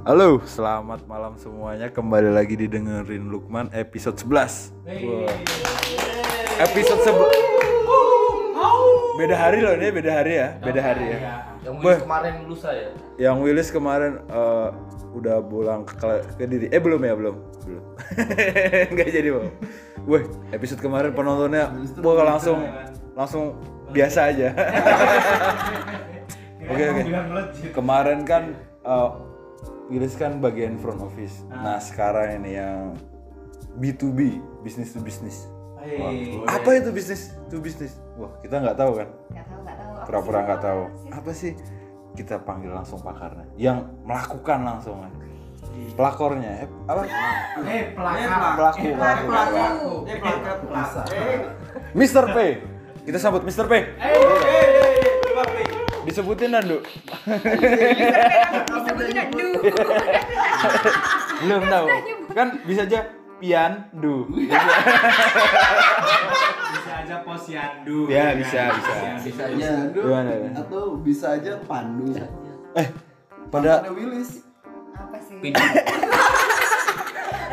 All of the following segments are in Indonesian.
Halo, selamat malam semuanya. Kembali lagi didengerin Lukman episode 11. Wah. Episode 11. Beda hari loh ini, beda hari ya, beda hari ya. Yang Wah. Willis kemarin lusa ya? Yang Willis kemarin eh, udah pulang ke, ke diri. Eh belum ya, belum. Belum. Enggak jadi, Bang. Wah, episode kemarin penontonnya wah langsung langsung biasa aja. Oke, oke. Kemarin kan eh, Willis kan bagian front office. Nah, sekarang ini yang B2B, business to business. Wah, Apa itu bisnis to business? Wah, kita nggak tahu kan? Nggak tahu, nggak tahu. Apa Pura-pura sih? nggak tahu. Apa sih? Kita panggil langsung pakarnya, yang melakukan langsung kan. Pelakornya, eh, apa? Eh, pelakar. Pelaku, Eh, pelaku. pelaku. Eh, pelakar pelakar. Mr. P. Kita sambut Mr. P. Eh, eh, eh. Disebutin dan Du. Disebutin aduh. Belum tahu. Kan bisa aja Pian Du. Bisa aja posyandu. Ya, bisa, bisa. Bisa Bisa aja. Pandu, Gimana? atau bisa aja Pandu. Eh, pada Ada Willis. Apa sih? Ini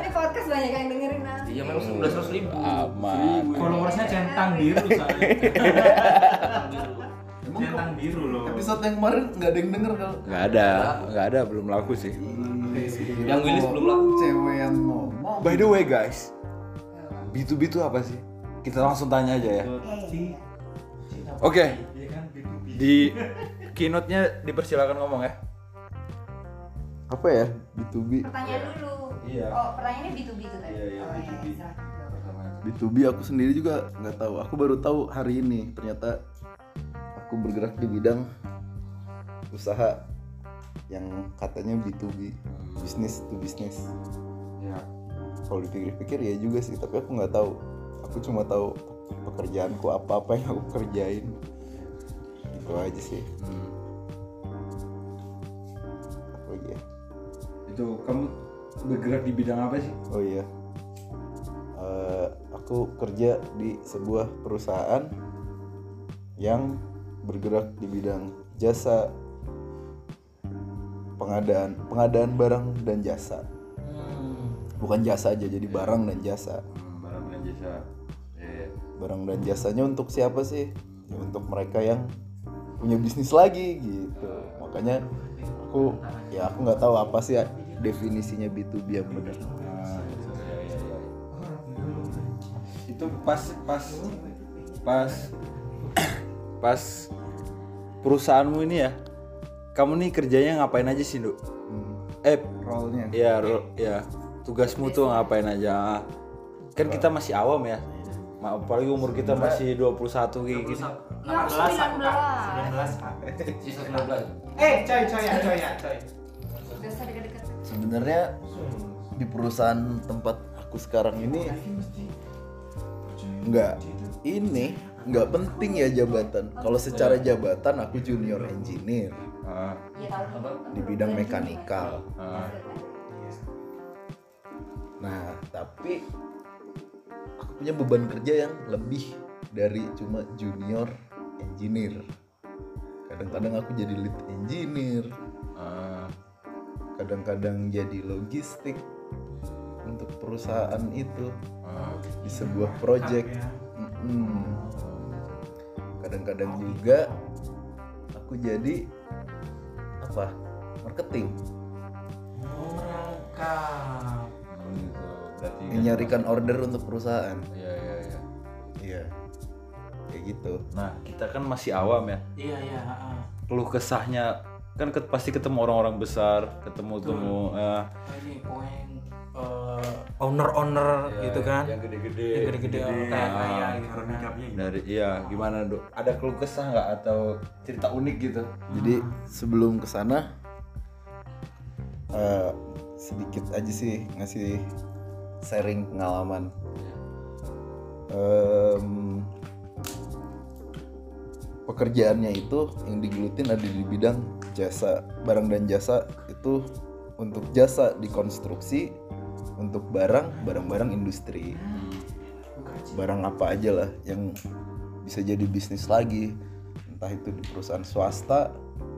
podcast banyak yang dengerin ah. Iya memang sudah seratus ribu. aman. Followersnya centang biru soalnya. Centang biru loh. episode yang kemarin nggak ada yang denger kalau Nggak ada, nggak ada, belum laku sih. Yang Willis belum laku. Cewek yang ngomong. By the way guys, B2B itu apa sih? Kita langsung tanya aja ya. Eh, Oke, Iya kan, B2B. di keynote-nya dipersilakan ngomong ya. Apa ya? B2B. pertanyaan dulu. Iya. Oh, pertanyaannya B2B itu tadi. Iya, iya, Oh, B2B. silahkan. B2B aku sendiri juga nggak tahu. Aku baru tahu hari ini. Ternyata aku bergerak di bidang usaha yang katanya B2B, business to business. Ya. Kalau dipikir-pikir ya juga sih, tapi aku nggak tahu. Aku cuma tahu pekerjaanku apa-apa yang aku kerjain. Itu aja sih. Apa lagi ya? Itu kamu bergerak di bidang apa sih? Oh iya, Eh, aku kerja di sebuah perusahaan yang bergerak di bidang jasa pengadaan pengadaan barang dan jasa. Bukan jasa aja, jadi barang dan jasa. barang dan jasa. Iya. Barang dan jasanya untuk siapa sih? Ya, untuk mereka yang punya bisnis lagi gitu. Makanya aku ya aku nggak tahu apa sih definisinya B2B yang benar. Nah, itu, ya, ya, ya. Itu pas pas pas pas perusahaanmu ini ya. Kamu nih kerjanya ngapain aja sih, Nduk? Eh, Role-nya. ya, ro- ya. Tugasmu tuh ngapain aja? Kan kita masih awam ya. Ma- Apalagi umur kita masih 21 kayak gini. Ya, 19. 19. Sisa 19. Eh, coy, coy ya, coy ya, coy. Sebenarnya di perusahaan tempat aku sekarang ini nggak ini nggak penting ya jabatan. Kalau secara jabatan aku junior engineer Ah, Iya di bidang mekanikal. ah. Nah, tapi aku punya beban kerja yang lebih dari cuma junior engineer. Kadang-kadang aku jadi lead engineer, ah. kadang-kadang jadi logistik untuk perusahaan itu di sebuah project. Mm-mm. Kadang-kadang juga aku jadi apa? Marketing, Merangkap. Oh, gitu. Berarti kan- order untuk perusahaan. Iya, iya, iya. Iya, kayak gitu. Nah, kita kan masih awam ya. Iya, iya, heeh. Keluh kesahnya kan pasti ketemu orang-orang besar, ketemu temu eh, Ini eh, owner-owner gitu kan. yang gede-gede, Yang gede-gede kayak Ah, kaya gitu kan. dari iya gimana dok? Ada keluh kesah nggak atau cerita unik gitu? Jadi sebelum ke sana eh, sedikit aja sih ngasih sharing pengalaman. Em, pekerjaannya itu yang digelutin ada di bidang jasa barang dan jasa itu untuk jasa di konstruksi untuk barang barang-barang industri. Barang apa aja lah yang bisa jadi bisnis lagi. Entah itu di perusahaan swasta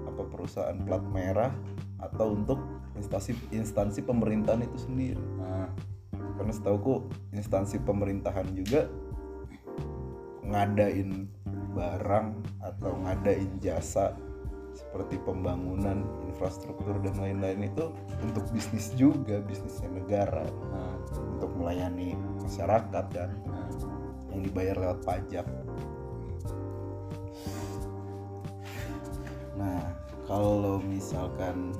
apa perusahaan plat merah atau untuk instansi instansi pemerintahan itu sendiri. Ah, karena setahuku instansi pemerintahan juga ngadain barang atau ngadain jasa seperti pembangunan infrastruktur dan lain-lain itu untuk bisnis juga bisnisnya negara. Ah, untuk melayani masyarakat kan ah. yang dibayar lewat pajak. Nah kalau misalkan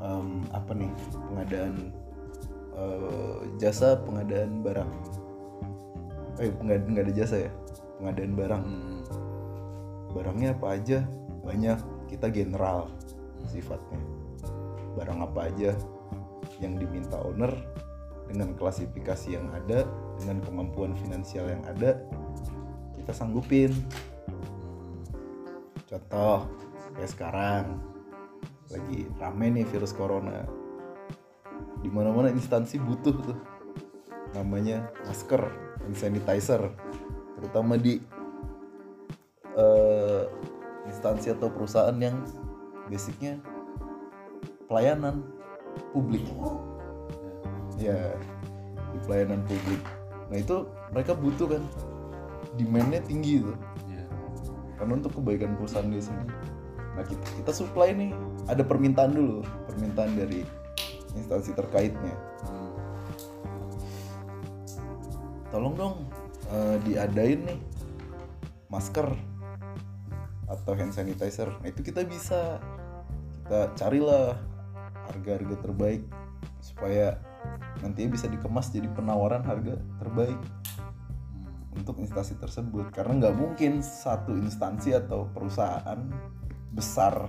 em, apa nih pengadaan eh, jasa pengadaan barang. Eh nggak nggak ada jasa ya? Pengadaan barang. Hmm, barangnya apa aja banyak kita general sifatnya. Barang apa aja yang diminta owner dengan klasifikasi yang ada dengan kemampuan finansial yang ada kita sanggupin. Contoh kayak sekarang lagi rame nih virus corona. Di mana mana instansi butuh tuh namanya masker hand sanitizer terutama di eh, instansi atau perusahaan yang basicnya pelayanan publik. Ya di pelayanan publik. Nah itu mereka butuh kan demandnya tinggi tuh iya. karena untuk kebaikan perusahaan dia sendiri nah kita kita supply nih. Ada permintaan dulu permintaan dari instansi terkaitnya. Hmm, tolong dong eh, diadain nih masker atau hand sanitizer nah itu kita bisa. Kita carilah harga-harga terbaik supaya nantinya bisa dikemas jadi penawaran harga terbaik untuk instansi tersebut. Karena nggak mungkin satu instansi atau perusahaan besar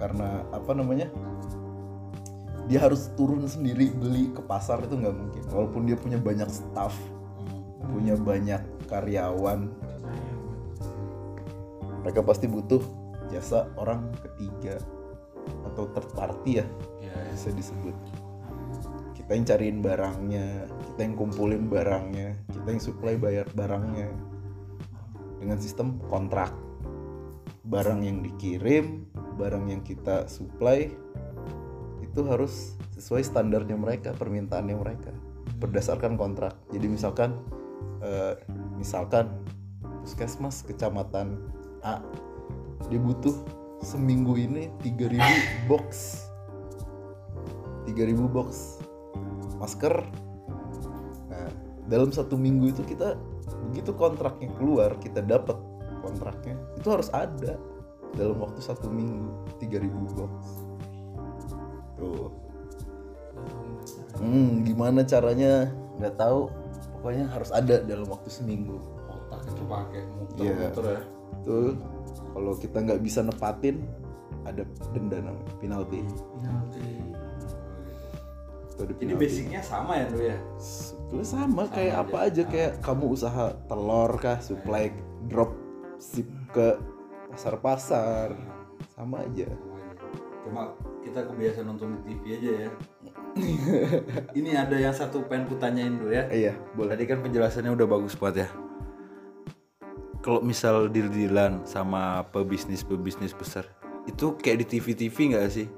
karena apa namanya dia harus turun sendiri beli ke pasar itu nggak mungkin. Walaupun dia punya banyak staff punya banyak karyawan mereka pasti butuh jasa orang ketiga atau third party ya iya, iya. bisa disebut. Kita yang cariin barangnya kita yang kumpulin barangnya kita yang supply bayar barangnya. Dengan sistem kontrak. Barang yang dikirim barang yang kita supply itu harus sesuai standarnya mereka permintaannya mereka berdasarkan kontrak. Jadi misalkan eh, misalkan puskesmas kecamatan A. Dia butuh seminggu ini 3000 box. 3000 box. Masker. Nah dalam satu minggu itu kita begitu kontraknya keluar kita dapat kontraknya itu harus ada dalam waktu satu minggu 3000 box. Tuh. Hmm gimana caranya? Nggak tahu. Pokoknya harus ada dalam waktu seminggu. Otak itu pakai muter-muter ya tuh kalau kita nggak bisa nepatin ada denda namanya penalti. Itu ada ini penalti. basicnya sama ya tuh ya? Sebetulnya sama kayak aja. apa aja kayak kamu usaha telur kah supply drop ship ke pasar-pasar. Sama aja. Cuma kita kebiasaan nonton di TV aja ya. Ini ada yang satu pengen kutanyain dulu ya. Iya boleh. Tadi kan penjelasannya udah bagus banget ya. Kalau misal deal-dealan sama pebisnis-pebisnis besar, itu kayak di TV-TV nggak sih?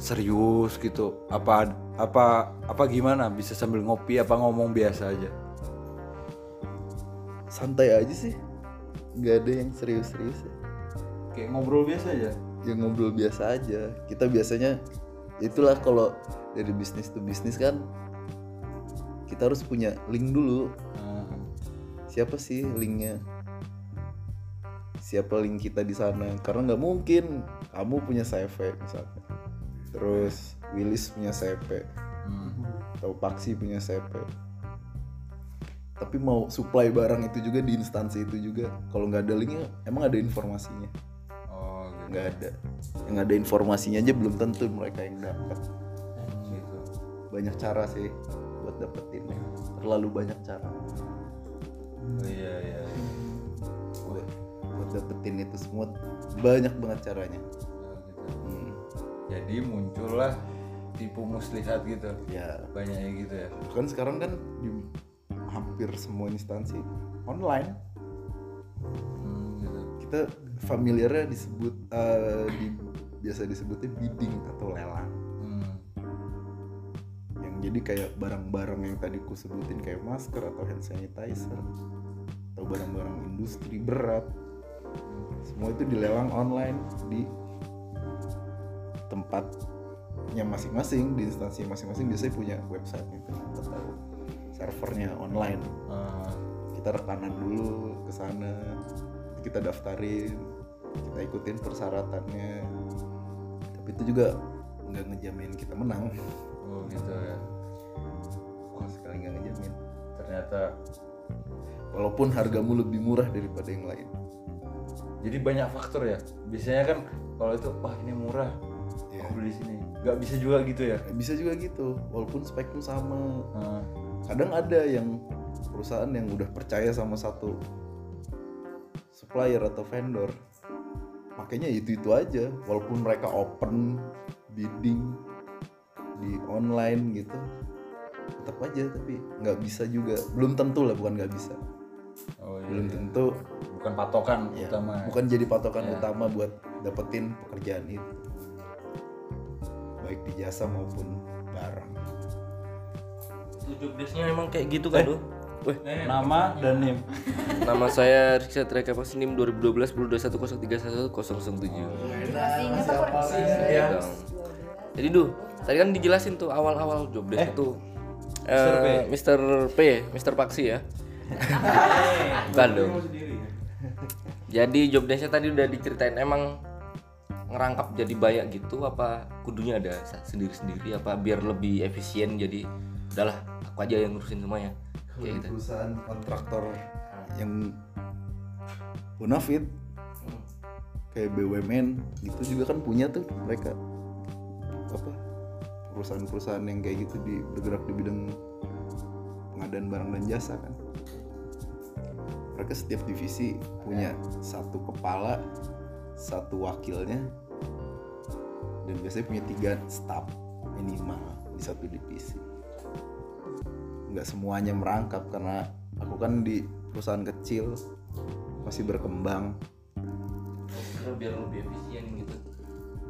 Serius gitu? Apa apa apa gimana? Bisa sambil ngopi apa ngomong biasa aja? santai aja sih nggak ada yang serius-serius ya. Kayak ngobrol biasa aja. yang ngobrol biasa aja kita biasanya itulah kalau dari bisnis ke bisnis kan kita harus punya link dulu Nah, siapa sih linknya siapa link kita di sana. Karena nggak mungkin kamu punya CV misalnya. Terus Willis punya CV hmm. atau Paksi punya CV tapi mau supply barang itu juga di instansi itu juga. Kalau nggak ada linknya emang ada informasinya? Oh gitu. nggak ada. Yang ada informasinya aja belum tentu mereka yang dapat. Gitu. banyak cara sih buat dapetinnya. Terlalu banyak cara. Oh, iya iya. Dapetin itu semua banyak banget caranya gitu. Hmm, Jadi muncullah tipu muslihat gitu. ya Banyaknya gitu ya. kan sekarang kan di hampir semua instansi online Hmm, gitu. kita familiarnya disebut eh, di biasa disebutnya bidding atau lelang Hmm. yang jadi kayak barang-barang yang tadi ku sebutin kayak masker atau hand sanitizer atau barang-barang industri berat semua itu dilelang online di tempatnya masing-masing di instansi masing-masing biasanya punya website gitu atau servernya online. Ah, kita rekanan dulu ke sana kita daftarin kita ikutin persyaratannya. Tapi itu juga nggak ngejamin kita menang. Oh gitu ya. sama sekali nggak ngejamin. Ternyata walaupun hargamu lebih murah daripada yang lain jadi banyak faktor ya. Biasanya kan kalau itu wah ini murah, Iya. aku beli sini. Gak bisa juga gitu ya. bisa juga gitu walaupun spekmu sama Ah, kadang ada yang perusahaan yang udah percaya sama satu supplier atau vendor makanya itu itu aja walaupun mereka open bidding di online gitu tetap aja tapi nggak bisa juga belum tentu lah bukan nggak bisa oh iya. belum tentu Bukan patokan ya, utama. ya. bukan jadi patokan Ya. utama buat dapetin pekerjaan itu baik di jasa maupun barang Itu job desk-nya emang kayak gitu kan, Duh? Weh, Nama dan NIM. nama saya Richard Reka Pasnim 2012 1021 0311 007. Masih ingat apa? Iya. Jadi Duh, tadi kan dijelasin tuh awal-awal job desk itu eh Mr. P, Mr. Paksi ya. Bukan dong. Jadi job desk-nya tadi udah diceritain emang ngerangkap jadi banyak gitu apa kudunya ada sendiri-sendiri apa biar lebih efisien jadi udahlah aku aja yang ngurusin semuanya. Kayak gitu. perusahaan kontraktor yang bonafit kayak BUMN itu juga kan punya tuh mereka. Apa? Perusahaan-perusahaan yang kayak gitu di bergerak di bidang pengadaan barang dan jasa kan mereka setiap divisi punya satu kepala satu wakilnya dan biasanya punya tiga staff minimal di satu divisi. Nggak semuanya merangkap karena aku kan di perusahaan kecil masih berkembang. Biar lebih efisien gitu.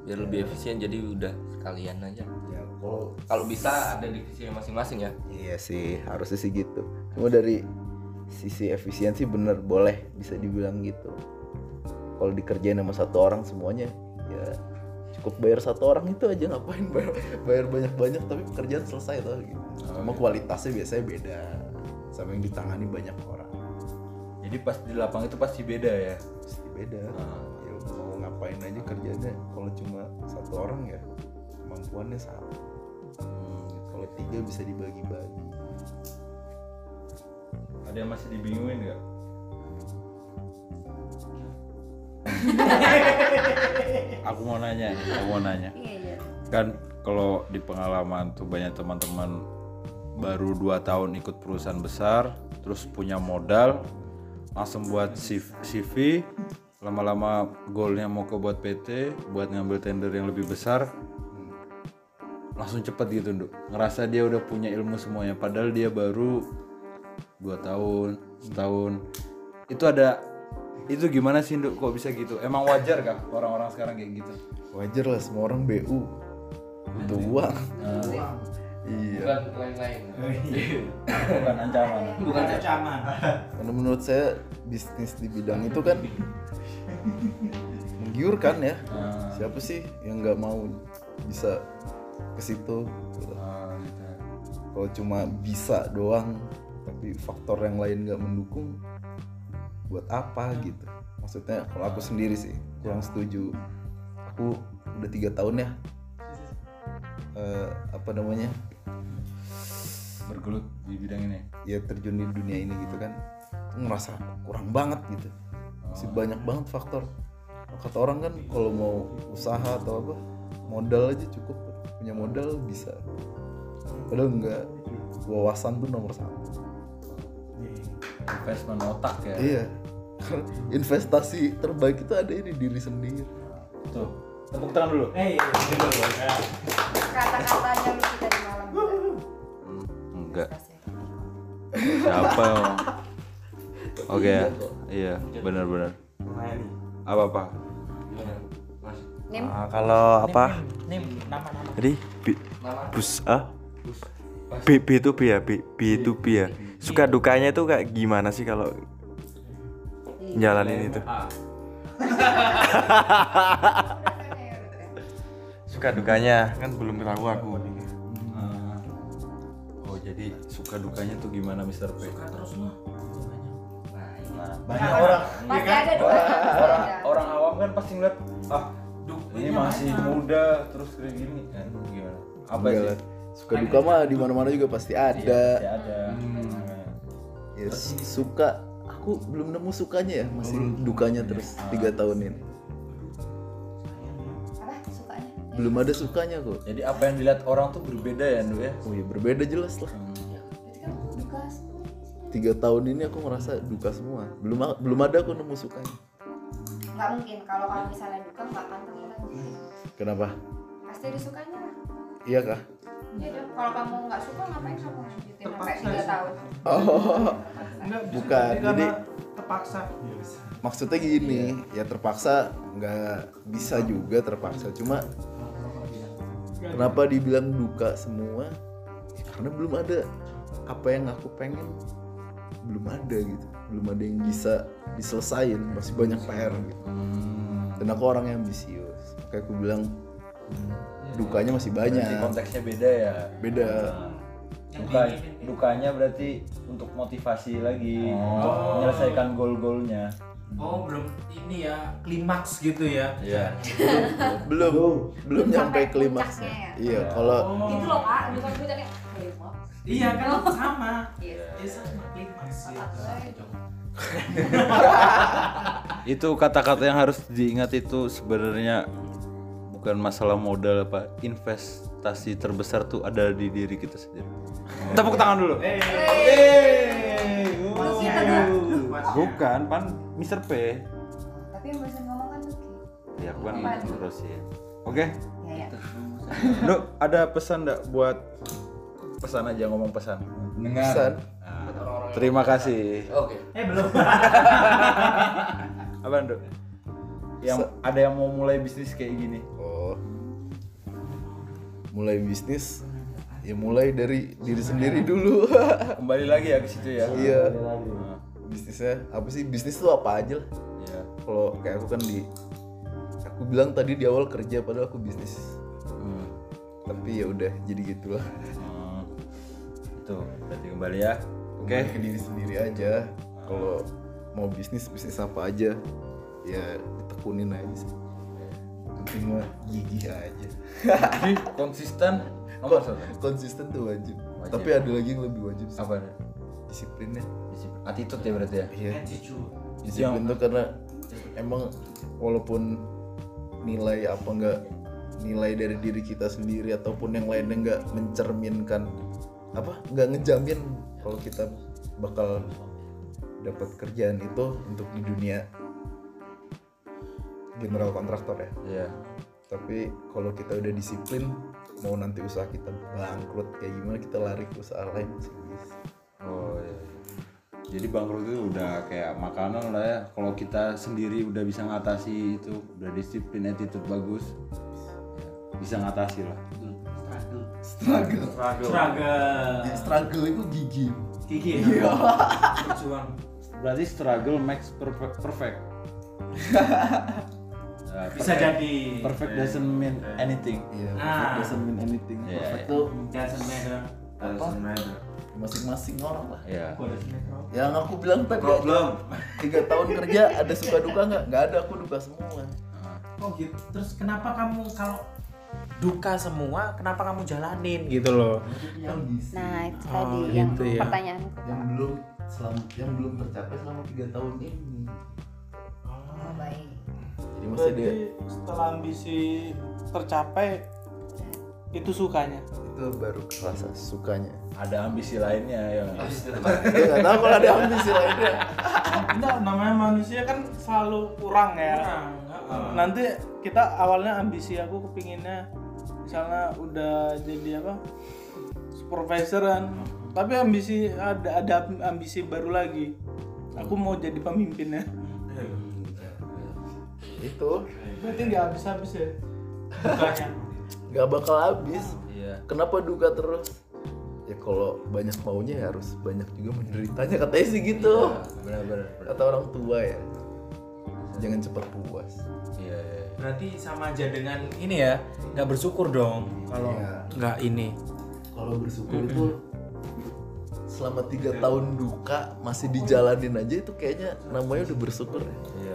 Biar lebih efisien jadi udah sekalian aja. Ya kalau kalau bisa ada divisi masing-masing ya. Iya sih harusnya sih gitu. Cuma dari sisi efisiensi bener boleh bisa dibilang gitu. Kalau dikerjain sama satu orang semuanya ya cukup bayar satu orang itu aja ngapain bayar, bayar banyak-banyak tapi pekerjaan selesai tuh gitu. cuma kualitasnya biasanya beda sama yang ditangani banyak orang. Jadi pas di lapang itu pasti beda ya. pasti beda. Ah. ya mau ngapain aja kerjanya kalau cuma satu orang ya kemampuannya sama. Kalau tiga bisa dibagi-bagi Ada yang masih dibingungin nggak? aku mau nanya, aku mau nanya. Iya, iya. Kan kalau di pengalaman tuh banyak teman-teman baru 2 tahun ikut perusahaan besar, terus punya modal, langsung buat CV, lama-lama goalnya mau ke buat PT, buat ngambil tender yang lebih besar, langsung cepet gitu Nduk. Ngerasa dia udah punya ilmu semuanya, padahal dia baru dua tahun, setahun. Itu ada itu gimana sih Nduk? Kok bisa gitu? Emang wajar kah orang-orang sekarang kayak gitu? wajar lah semua orang BU butuh uang. Iya. Bukan lain-lain. Bukan ancaman. bukan karena menurut saya bisnis di bidang itu kan menggiurkan ya. Ah, siapa sih yang nggak mau bisa ke situ? Ah, gitu. kalau cuma bisa doang tapi faktor yang lain nggak mendukung buat apa gitu? Maksudnya kalau aku sendiri sih kurang setuju. Aku udah tiga tahun ya eh, apa namanya? Bergelut di bidang ini. ya terjun di dunia ini gitu kan aku ngerasa kurang banget gitu. Masih banyak banget faktor. Kata orang kan kalau mau usaha atau apa modal aja cukup. Punya modal bisa. Padahal enggak wawasan tuh nomor satu Investment otak ya. iya investasi terbaik itu ada di diri sendiri Tuh. Tepuk tangan dulu. Kata-katanya lu kita di malam. Enggak. Siapa emang? Oke ya. Iya, benar-benar. Apa apa? gimana mas Nim, Ah, kalau apa Nim, nama-nama. jadi bus ah B, B itu B ya? B, B itu B ya suka dukanya itu kayak gimana sih kalau jalanin itu? Suka dukanya? Kan belum tahu aku Ah. oh jadi suka dukanya tuh gimana Mr. P? Banyak orang. pasti ada dua. orang orang awam kan pasti ngeliat ah ini masih muda terus kayak gini. Kan gimana? Apa sih. Suka duka mah di mana mana juga pasti Iya, pasti ada. Ada ya suka. Aku belum nemu sukanya ya masih dukanya terus tiga tahun ini. Apa sukanya? belum ada sukanya kok. Jadi apa yang dilihat orang tuh berbeda ya Ndu ya? Oh iya berbeda jelas lah. Berarti kan tiga tahun ini aku ngerasa duka semua. Belum belum ada aku nemu sukanya. Nggak mungkin kalau kamu misalnya duka nggak akan terlanjut. kenapa? Pasti ada sukanya. Lah. iya kah? Iya. Kalau kamu nggak suka ngapain kamu lanjutin? Sampai tiga tahun? oh. Enggak, Bukan, jadi terpaksa. maksudnya gini ya terpaksa nggak bisa juga terpaksa. Cuma kenapa dibilang duka semua? Ya, karena belum ada. Apa yang aku pengen? Belum ada gitu. Belum ada yang bisa diselesain. Masih banyak PR gitu. Dan aku orang yang ambisius. Kayak aku bilang dukanya masih berarti banyak konteksnya beda ya beda duka dukanya berarti untuk motivasi lagi untuk menyelesaikan goal-goalnya Oh, belum ini ya, klimaks gitu ya. Iya. belum belum nyampe Sampai klimaksnya puncaknya iya kalau Oh. Gitu loh kak, bukan puncaknya. Kelima. Iya kan sama. Iya. Iya sama klimaks ya. itu kata-kata yang harus diingat itu sebenarnya bukan masalah modal apa investasi terbesar tuh ada di diri kita sendiri tepuk tangan dulu Lu kita tuh. bukan pan Mr. P Tapi yang barusan ngomong kan Lucky. ya aku kan terus ya oke Ya. Dok, ada pesan enggak buat pesan aja ngomong pesan pesan Nah, terima kasih Oke. Eh belum. apa Dok? yang ada yang mau mulai bisnis kayak gini. Mulai bisnis ya mulai dari diri sendiri dulu. kembali lagi ya ke situ ya Iya. Nah, Bisnisnya apa sih? Bisnis tuh apa aja lah. iya. Kalau kayak aku kan di aku bilang tadi di awal kerja padahal aku bisnis. Hmm. Tapi ya udah jadi gitulah. Hmm. itu berarti kembali ya oke ke diri sendiri aja. Kalau mau bisnis bisnis apa aja ya ditekunin aja sih. Penting mah gigih aja. Jadi konsisten nomor satu Konsisten tuh wajib. Wajib. Tapi ada lagi yang lebih wajib sih. apa Disiplinnya. Disiplin. attitude ya berarti ya Iya. Disiplin tuh karena emang walaupun nilai apa enggak nilai dari diri kita sendiri ataupun yang lainnya nggak mencerminkan apa nggak ngejamin kalau kita bakal dapat kerjaan itu untuk di dunia general kontraktor ya. Iya. Tapi kalau kita udah disiplin mau nanti usaha kita bangkrut kayak gimana kita lari ke usaha lain bisa oh iya jadi bangkrut itu udah kayak makanan lah ya. Kalau kita sendiri udah bisa ngatasi itu udah disiplin attitude bagus bisa ngatasi lah. Struggle. Struggle. struggle. Itu gigi. Gigi Iya. ya. Berjuang. berarti struggle makes perfect perfect Nah, Bisa perfect- jadi. perfect doesn't mean anything Iya, Ah. perfect doesn't mean anything. Iya, Perfect iya. tuh Doesn't matter. Doesn't masing-masing orang lah. ya doesn't matter. Yang aku bilang tadi Problem. tiga tahun kerja ada suka duka nggak? Nggak ada, aku duka semua. Oh gitu. Terus kenapa kamu kalau duka semua, kenapa kamu jalanin gitu loh? Nah itu Oh, tadi yang gitu ya. pertanyaanku. yang belum selama yang belum tercapai selama tiga tahun ini. Jadi masih dia setelah ambisi tercapai itu sukanya? Itu baru kerasa sukanya. ada ambisi lainnya yang Dia nggak tahu kalau ada ambisi lainnya. enggak namanya manusia kan selalu kurang ya. Nanti kita awalnya ambisi aku kepinginnya misalnya udah jadi apa supervisoran. Tapi ambisi ada ada ambisi baru lagi. Aku mau jadi pemimpinnya itu berarti nggak habis habis ya dukanya nggak bakal habis Iya. kenapa duka terus ya kalau banyak maunya ya harus banyak juga menderitanya katanya sih gitu Benar-benar. kata orang tua ya jangan cepat puas Iya. iya. berarti sama aja dengan ini ya nggak bersyukur dong kalau Iya. nggak ini kalau bersyukur itu selama tiga tahun duka masih dijalanin aja itu kayaknya namanya udah bersyukur ya Iya, iya.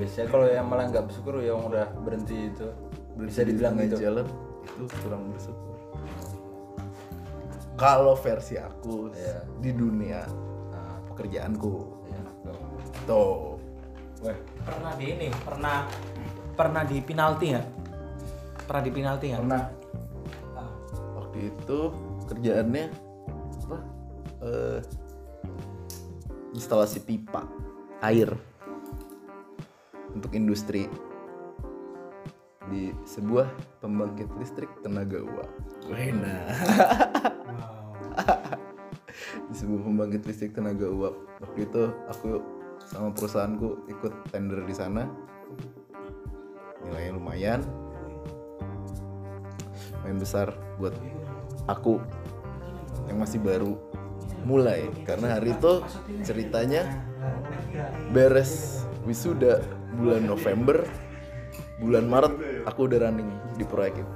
Biasanya kalau yang malah nggak bersyukur yang udah berhenti itu bisa dibilang Di gitu. jalan itu kurang bersyukur. Kalau versi aku Iya. di dunia nah, pekerjaanku. Iya. tuh. tuh. Weh, pernah di ini pernah pernah di penalti nggak? Pernah di penalti nggak? Pernah. Waktu itu kerjaannya apa? Eh, instalasi pipa air untuk industri di sebuah pembangkit listrik tenaga uap. Wena. di sebuah pembangkit listrik tenaga uap. Waktu itu aku sama perusahaanku ikut tender di sana. Nilainya lumayan. Lumayan besar buat aku yang masih baru mulai karena hari itu ceritanya beres wisuda bulan November bulan Maret aku udah running di proyek itu.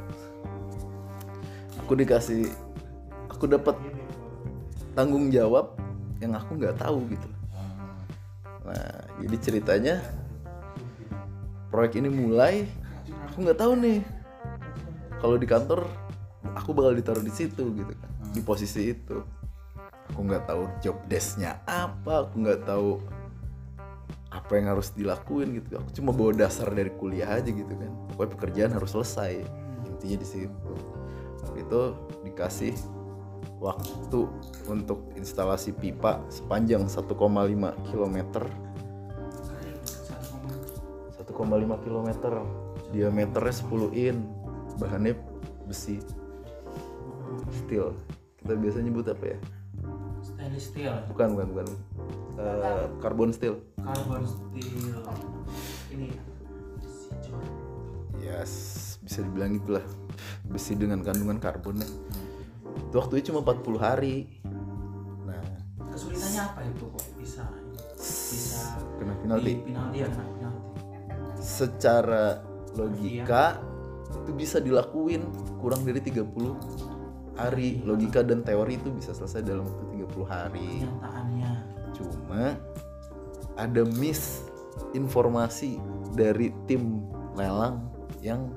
Aku dikasih aku dapat tanggung jawab yang aku nggak tahu gitu. Nah jadi ceritanya proyek ini mulai aku nggak tahu nih. Kalau di kantor aku bakal ditaruh di situ gitu kan di posisi itu. Aku nggak tahu job desknya apa aku nggak tahu apa yang harus dilakuin gitu. Aku cuma bawa dasar dari kuliah aja gitu kan. Pokoknya pekerjaan harus selesai. Intinya di situ. Itu dikasih waktu untuk instalasi pipa sepanjang 1,5 km 1,5 km diameternya 10 in. Bahannya besi. Steel. Kita biasa nyebut apa ya? Stainless steel. Bukan bukan bukan Eh, carbon steel. Carbon steel. Ini besi jor. yes bisa dibilang itulah besi dengan kandungan karbonnya itu waktunya cuma 40 hari. Nah kesulitannya apa itu kok bisa bisa kena penalti. di penalti ya kena penalti. Secara logika itu bisa dilakuin kurang dari 30 hari. Logika dan teori itu bisa selesai dalam waktu 30 hari. Kenyataannya cuma ada miss informasi dari tim lelang yang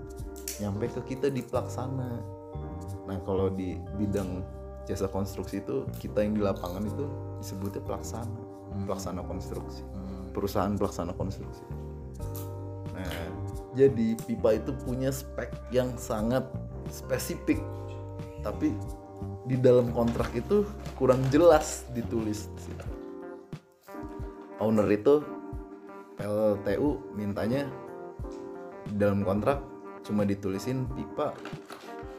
nyampe ke kita di pelaksana. Nah kalau di bidang jasa konstruksi itu kita yang di lapangan itu disebutnya pelaksana. Pelaksana konstruksi. Perusahaan pelaksana konstruksi. Nah jadi pipa itu punya spek yang sangat spesifik. Tapi di dalam kontrak itu kurang jelas ditulis. di situ owner itu PLTU mintanya dalam kontrak cuma ditulisin pipa.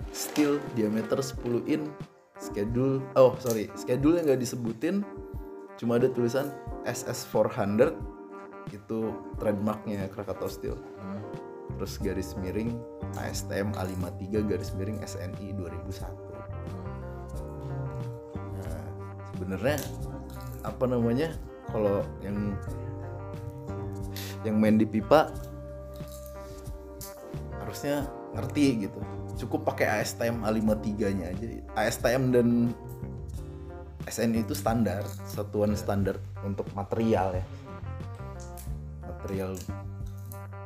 Steel diameter 10 in schedule oh sorry schedule yang nggak disebutin cuma ada tulisan SS 400 itu trademarknya Krakatau Steel. Terus garis miring ASTM A53 garis miring SNI 2001 nah sebenarnya apa namanya kalau yang yang main di pipa harusnya ngerti gitu. Cukup pakai ASTM A53 nya aja. ASTM dan SNI itu standar satuan standar untuk material ya. Material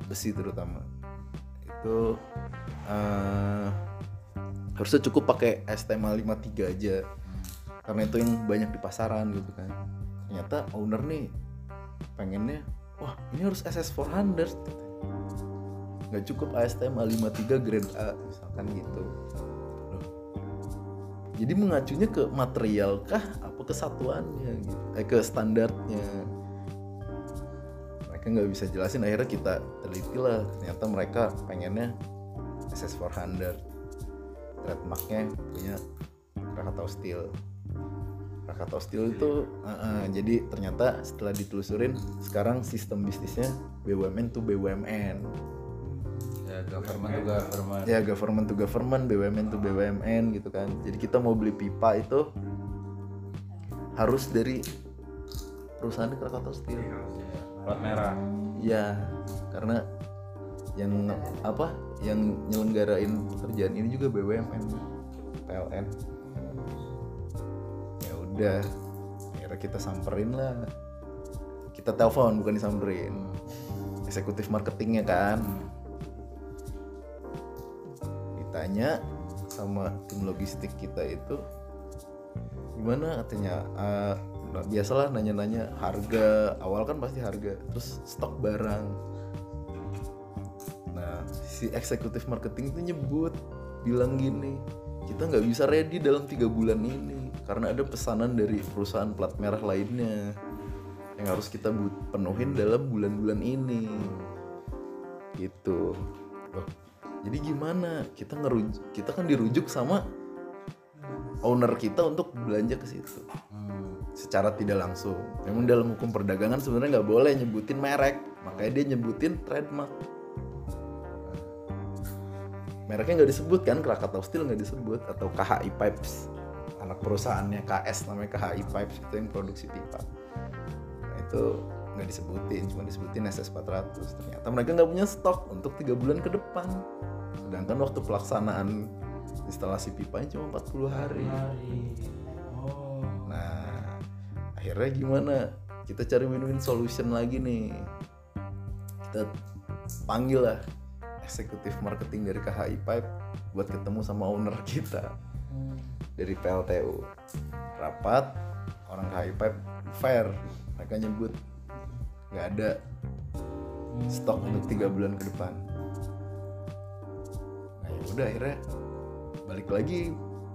besi terutama. Itu eh, harusnya cukup pakai ASTM A53 aja. Karena itu yang banyak di pasaran gitu kan ternyata owner nih pengennya wah ini harus SS 400 nggak cukup ASTM A53 grade A misalkan gitu. Jadi mengacunya ke material kah? Apa kesatuannya gitu? Eh ke standarnya. Mereka nggak bisa jelasin. Akhirnya kita teliti lah ternyata mereka pengennya SS 400 trademarknya punya Krakatau Steel Krakatau Steel itu eh, eh, jadi ternyata setelah ditelusurin sekarang sistem bisnisnya BUMN to BUMN ya government to government. Ya government to government BUMN to BUMN gitu kan. Jadi kita mau beli pipa itu harus dari perusahaan Krakatau Steel. Plat merah. Ya karena yang apa yang nyelenggarain pekerjaan ini juga BUMN PLN udah. Akhirnya kita samperin lah. Kita telepon bukan disamperin. Eksekutif marketingnya kan. Ditanya sama tim logistik kita itu gimana? Katanya "Ah, nah, biasalah nanya-nanya harga. Awal kan pasti harga terus stok barang. Nah si eksekutif marketing itu nyebut bilang gini kita nggak bisa ready dalam tiga bulan ini karena ada pesanan dari perusahaan plat merah lainnya yang harus kita penuhin dalam bulan-bulan ini. Gitu. Loh, jadi gimana? Kita ngerujuk kita kan dirujuk sama owner kita untuk belanja ke situ. Secara tidak langsung. Memang dalam hukum perdagangan sebenarnya nggak boleh nyebutin merek. Makanya dia nyebutin trademark. Mereknya nggak disebut kan? Krakatau Steel nggak disebut? Atau KHI Pipes anak perusahaannya KS namanya KHI Pipes itu yang produksi pipa. Nah, itu nggak disebutin cuma disebutin SS 400 ternyata mereka nggak punya stok untuk tiga bulan ke depan. Sedangkan waktu pelaksanaan instalasi pipanya cuma 40 hari. Oh. Nah, akhirnya gimana? Kita cari win-win solution lagi nih. Kita panggil lah eksekutif marketing dari KHI Pipe buat ketemu sama owner kita dari PLTU. Rapat, orang Pipe fair. Mereka nyebut nggak ada stok untuk tiga bulan ke depan. Nah ya udah akhirnya balik lagi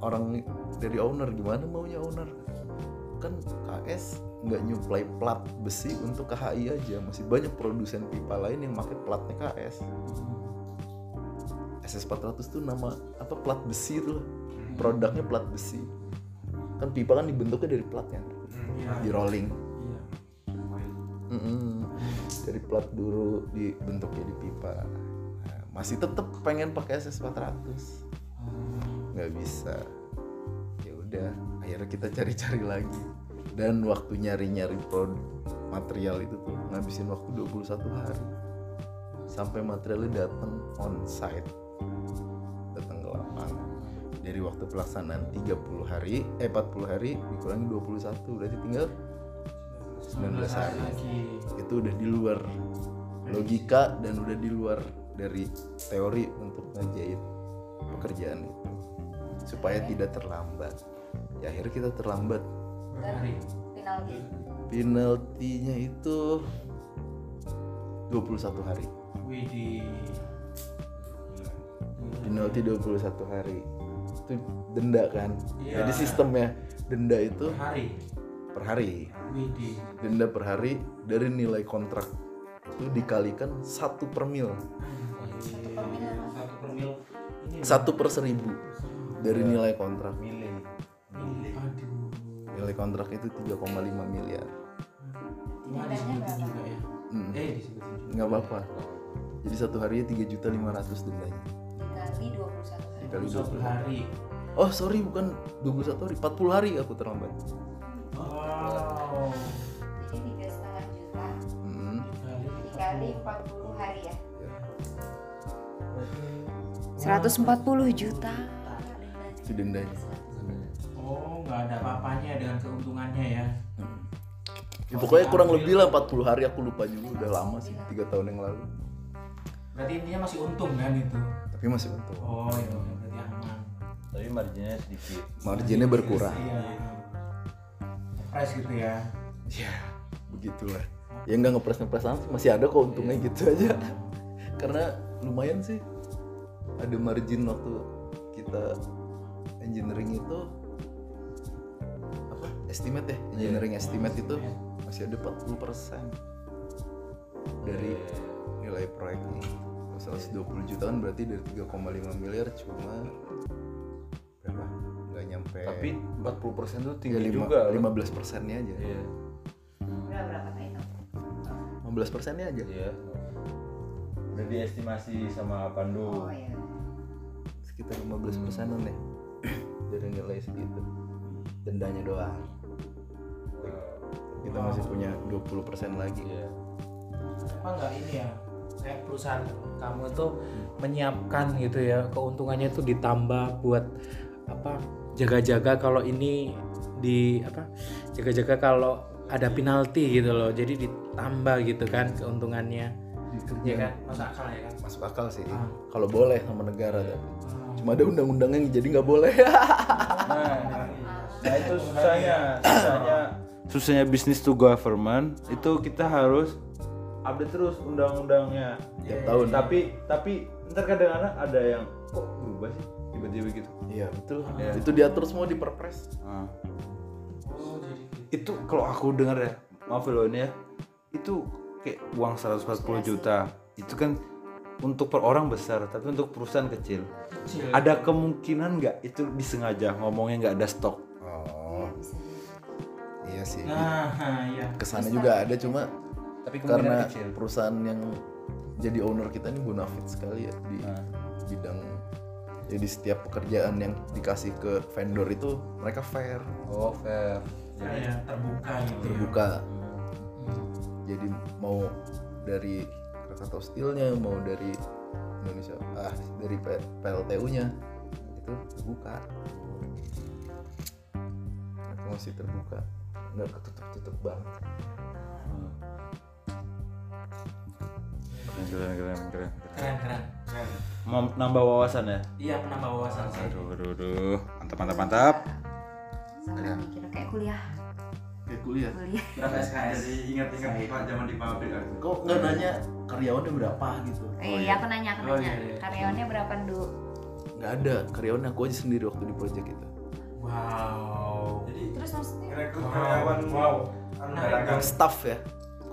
orang dari owner gimana maunya owner kan KS nggak nyuplai plat besi untuk KHI aja masih banyak produsen pipa lain yang pakai platnya KS SS400 tuh nama apa plat besi tuh produknya plat besi. Kan pipa kan dibentuknya dari platnya di rolling. Mm-mm. dari plat dulu dibentuk jadi pipa. Nah, masih tetap pengen pakai SS400 nggak bisa. Ya udah akhirnya kita cari-cari lagi. Dan waktu nyari-nyari produk material itu tuh ngabisin waktu 21 hari. Sampai materialnya datang on site. Datang ke lapangan dari waktu pelaksanaan 30 hari eh 40 hari dikurangi 21 berarti tinggal 19 hari itu udah di luar logika dan udah di luar dari teori untuk ngejahit pekerjaan itu. Supaya tidak terlambat. Ya akhirnya kita terlambat. Penalti. Penaltinya itu 21 hari. Widih. penalti 21 hari itu denda kan. Iya. jadi sistemnya denda itu Hari. per hari. Denda per hari dari nilai kontrak itu dikalikan satu per mil. Satu per mil. Satu per seribu. Dari nilai kontrak. Aduh. nilai kontrak itu 3,5 miliar. Ya. Hmm. Eh nggak apa-apa. Jadi satu harinya tiga juta lima ratus dendanya. Dikali 21 hari dikali Satu 20 hari. oh sorry bukan 21 hari 40 hari aku terlambat Wow. jadi tiga setengah juta Hmm. Kali dikali 40 hari ya Ya. 140 juta itu dendanya Oh, nggak ada apa-apanya dengan keuntungannya ya. ya, pokoknya kurang lebih lah 40 hari aku lupa juga udah lama sih tiga tahun yang lalu Berarti intinya masih untung kan itu. tapi masih untung Oh, itu aman. tapi marginnya sedikit. Marginnya berkurang. Iya. Price gitu ya. ya begitulah. Ya nggak ngepres ngepres masih ada kok untungnya gitu aja. Karena lumayan sih. Ada margin waktu kita engineering itu apa? Estimate ya? Engineering estimate itu masih ada 40% dari nilai proyeknya 120 jutaan berarti dari 3,5 miliar cuma berapa nggak nyampe. Tapi 40% tuh ya tinggi lima, juga. loh. 15 persennya aja. Iya. Berapa tadi itu? 15 persennya aja. Iya. Udah diestimasi sama Pandu. Oh iya. Sekitar 15 persenan deh. Dari nilai segitu. Dendanya doang. Kita masih punya 20 persen lagi. Iya. apa nggak ini ya kayak perusahaan kamu tuh menyiapkan gitu ya keuntungannya tuh ditambah buat apa jaga-jaga kalau ini di apa jaga-jaga kalau ada penalti gitu loh. Jadi ditambah gitu kan keuntungannya. Ya kan? Masuk akal ya kan? Masuk akal sih. Ah. Kalau boleh sama negara tapi. Cuma ada undang-undangnya yang jadi nggak boleh. Nah, nah itu susahnya, susahnya, susahnya bisnis to government itu kita harus update terus undang-undangnya. Tiap tahun. Tapi tapi ntar kadang-kadang ada yang kok berubah sih tiba-tiba gitu. Iya betul. Iya. Itu diatur semua di perpres. Nah. Itu kalau aku dengar ya, maaf ya loh ini ya, itu kayak uang 140 juta. Itu kan untuk per orang besar, tapi untuk perusahaan kecil. Ada kemungkinan nggak itu disengaja ngomongnya nggak ada stok? Oh. Iya sih. nah iya Ke sana juga ada cuma Tapi karena kecil. perusahaan yang jadi owner kita ini bonafit sekali ya di Nah. bidang jadi setiap pekerjaan yang dikasih ke vendor itu mereka fair Oh fair. terbuka gitu ya. terbuka jadi mau dari Krakatau Steelnya mau dari Indonesia ah dari P- PLTU-nya itu terbuka mereka masih terbuka nggak ketutup-tutup banget Keren, keren, keren, keren. keren Mau nambah wawasan ya? iya penambah wawasan sih Aduh, aduh, aduh. Mantap, mantap, mantap. Sama mikir kayak kuliah. kayak kuliah Kuliah. berapa SKS ingat-ingat Pak zaman di pabrik kok nggak nanya karyawannya berapa gitu Eh, iya aku nanya, aku Oh, nanya. iya, iya. Karyawannya berapa dulu? nggak ada karyawan aku aja sendiri waktu di project itu wow Terus maksudnya? karyawan wow nah, staff ya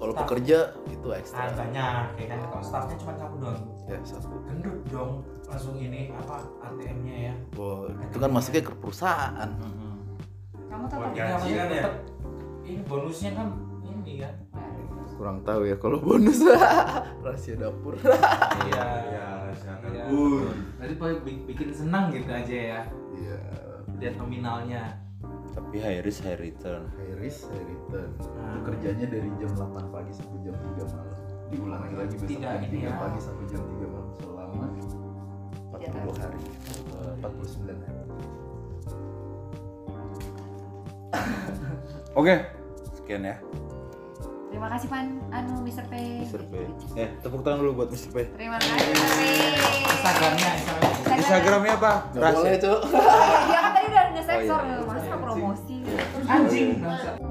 kalau pekerja itu ah, ekstra banyak ya kan? Kalau staffnya cuma kamu doang. Ya satu. Gendut dong langsung ini apa ATM-nya ya. Wah, itu kan masuknya ke perusahaan. Kamu tahu maksudnya tetep ini bonusnya kan ini kan kurang tahu ya kalau bonus. Rahasia dapur. Iya. Iya Berarti paling bi- bikin senang gitu aja ya. Iya. Lihat nominalnya Tapi high risk, high return. high risk high return Nah. Itu kerjanya dari jam 8 pagi sampai jam 3 malam diulangi lagi besok Tidak jam ini 3 ya. pagi sampai jam 3 malam selama 40 hari Eh, 49 hari Oke, sekian ya. Terima kasih Pan, anu Mr. P. Mr. P. Eh, tepuk tangan dulu buat Mr. P. Terima kasih Mr. P. Instagramnya Instagramnya Instagramnya apa? nggak boleh cok Dia kan tadi udah nge-sensor, Oh, iya. masa 我先。安静，不要。